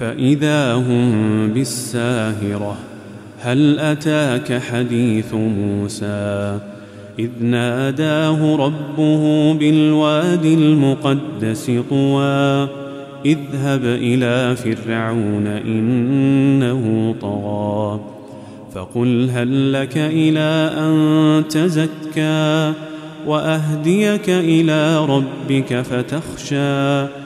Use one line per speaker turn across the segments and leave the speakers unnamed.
فإذا هم بالساهرة هل أتاك حديث موسى؟ إذ ناداه ربه بالواد المقدس طوى اذهب إلى فرعون إنه طغى. فقل هل لك إلى أن تزكى وأهديك إلى ربك فتخشى؟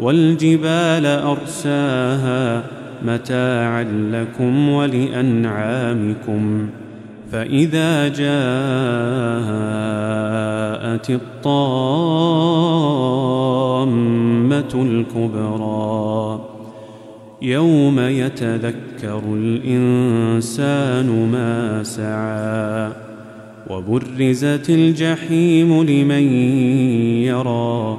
والجبال أرساها متاعا لكم ولأنعامكم. فإذا جاءت الطامة الكبرى يوم يتذكر الإنسان ما سعى وبرزت الجحيم لمن يرى.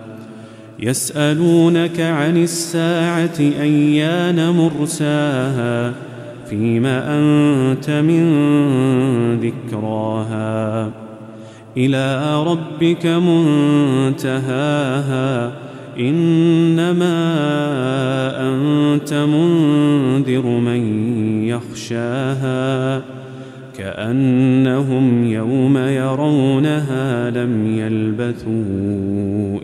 يسألونك عن الساعة أيان مرساها فيما أنت من ذكراها إلى ربك منتهاها إنما أنت منذر من يخشاها كأنهم يوم يرونها لم يلبثوا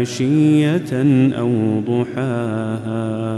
عشية أو ضحاها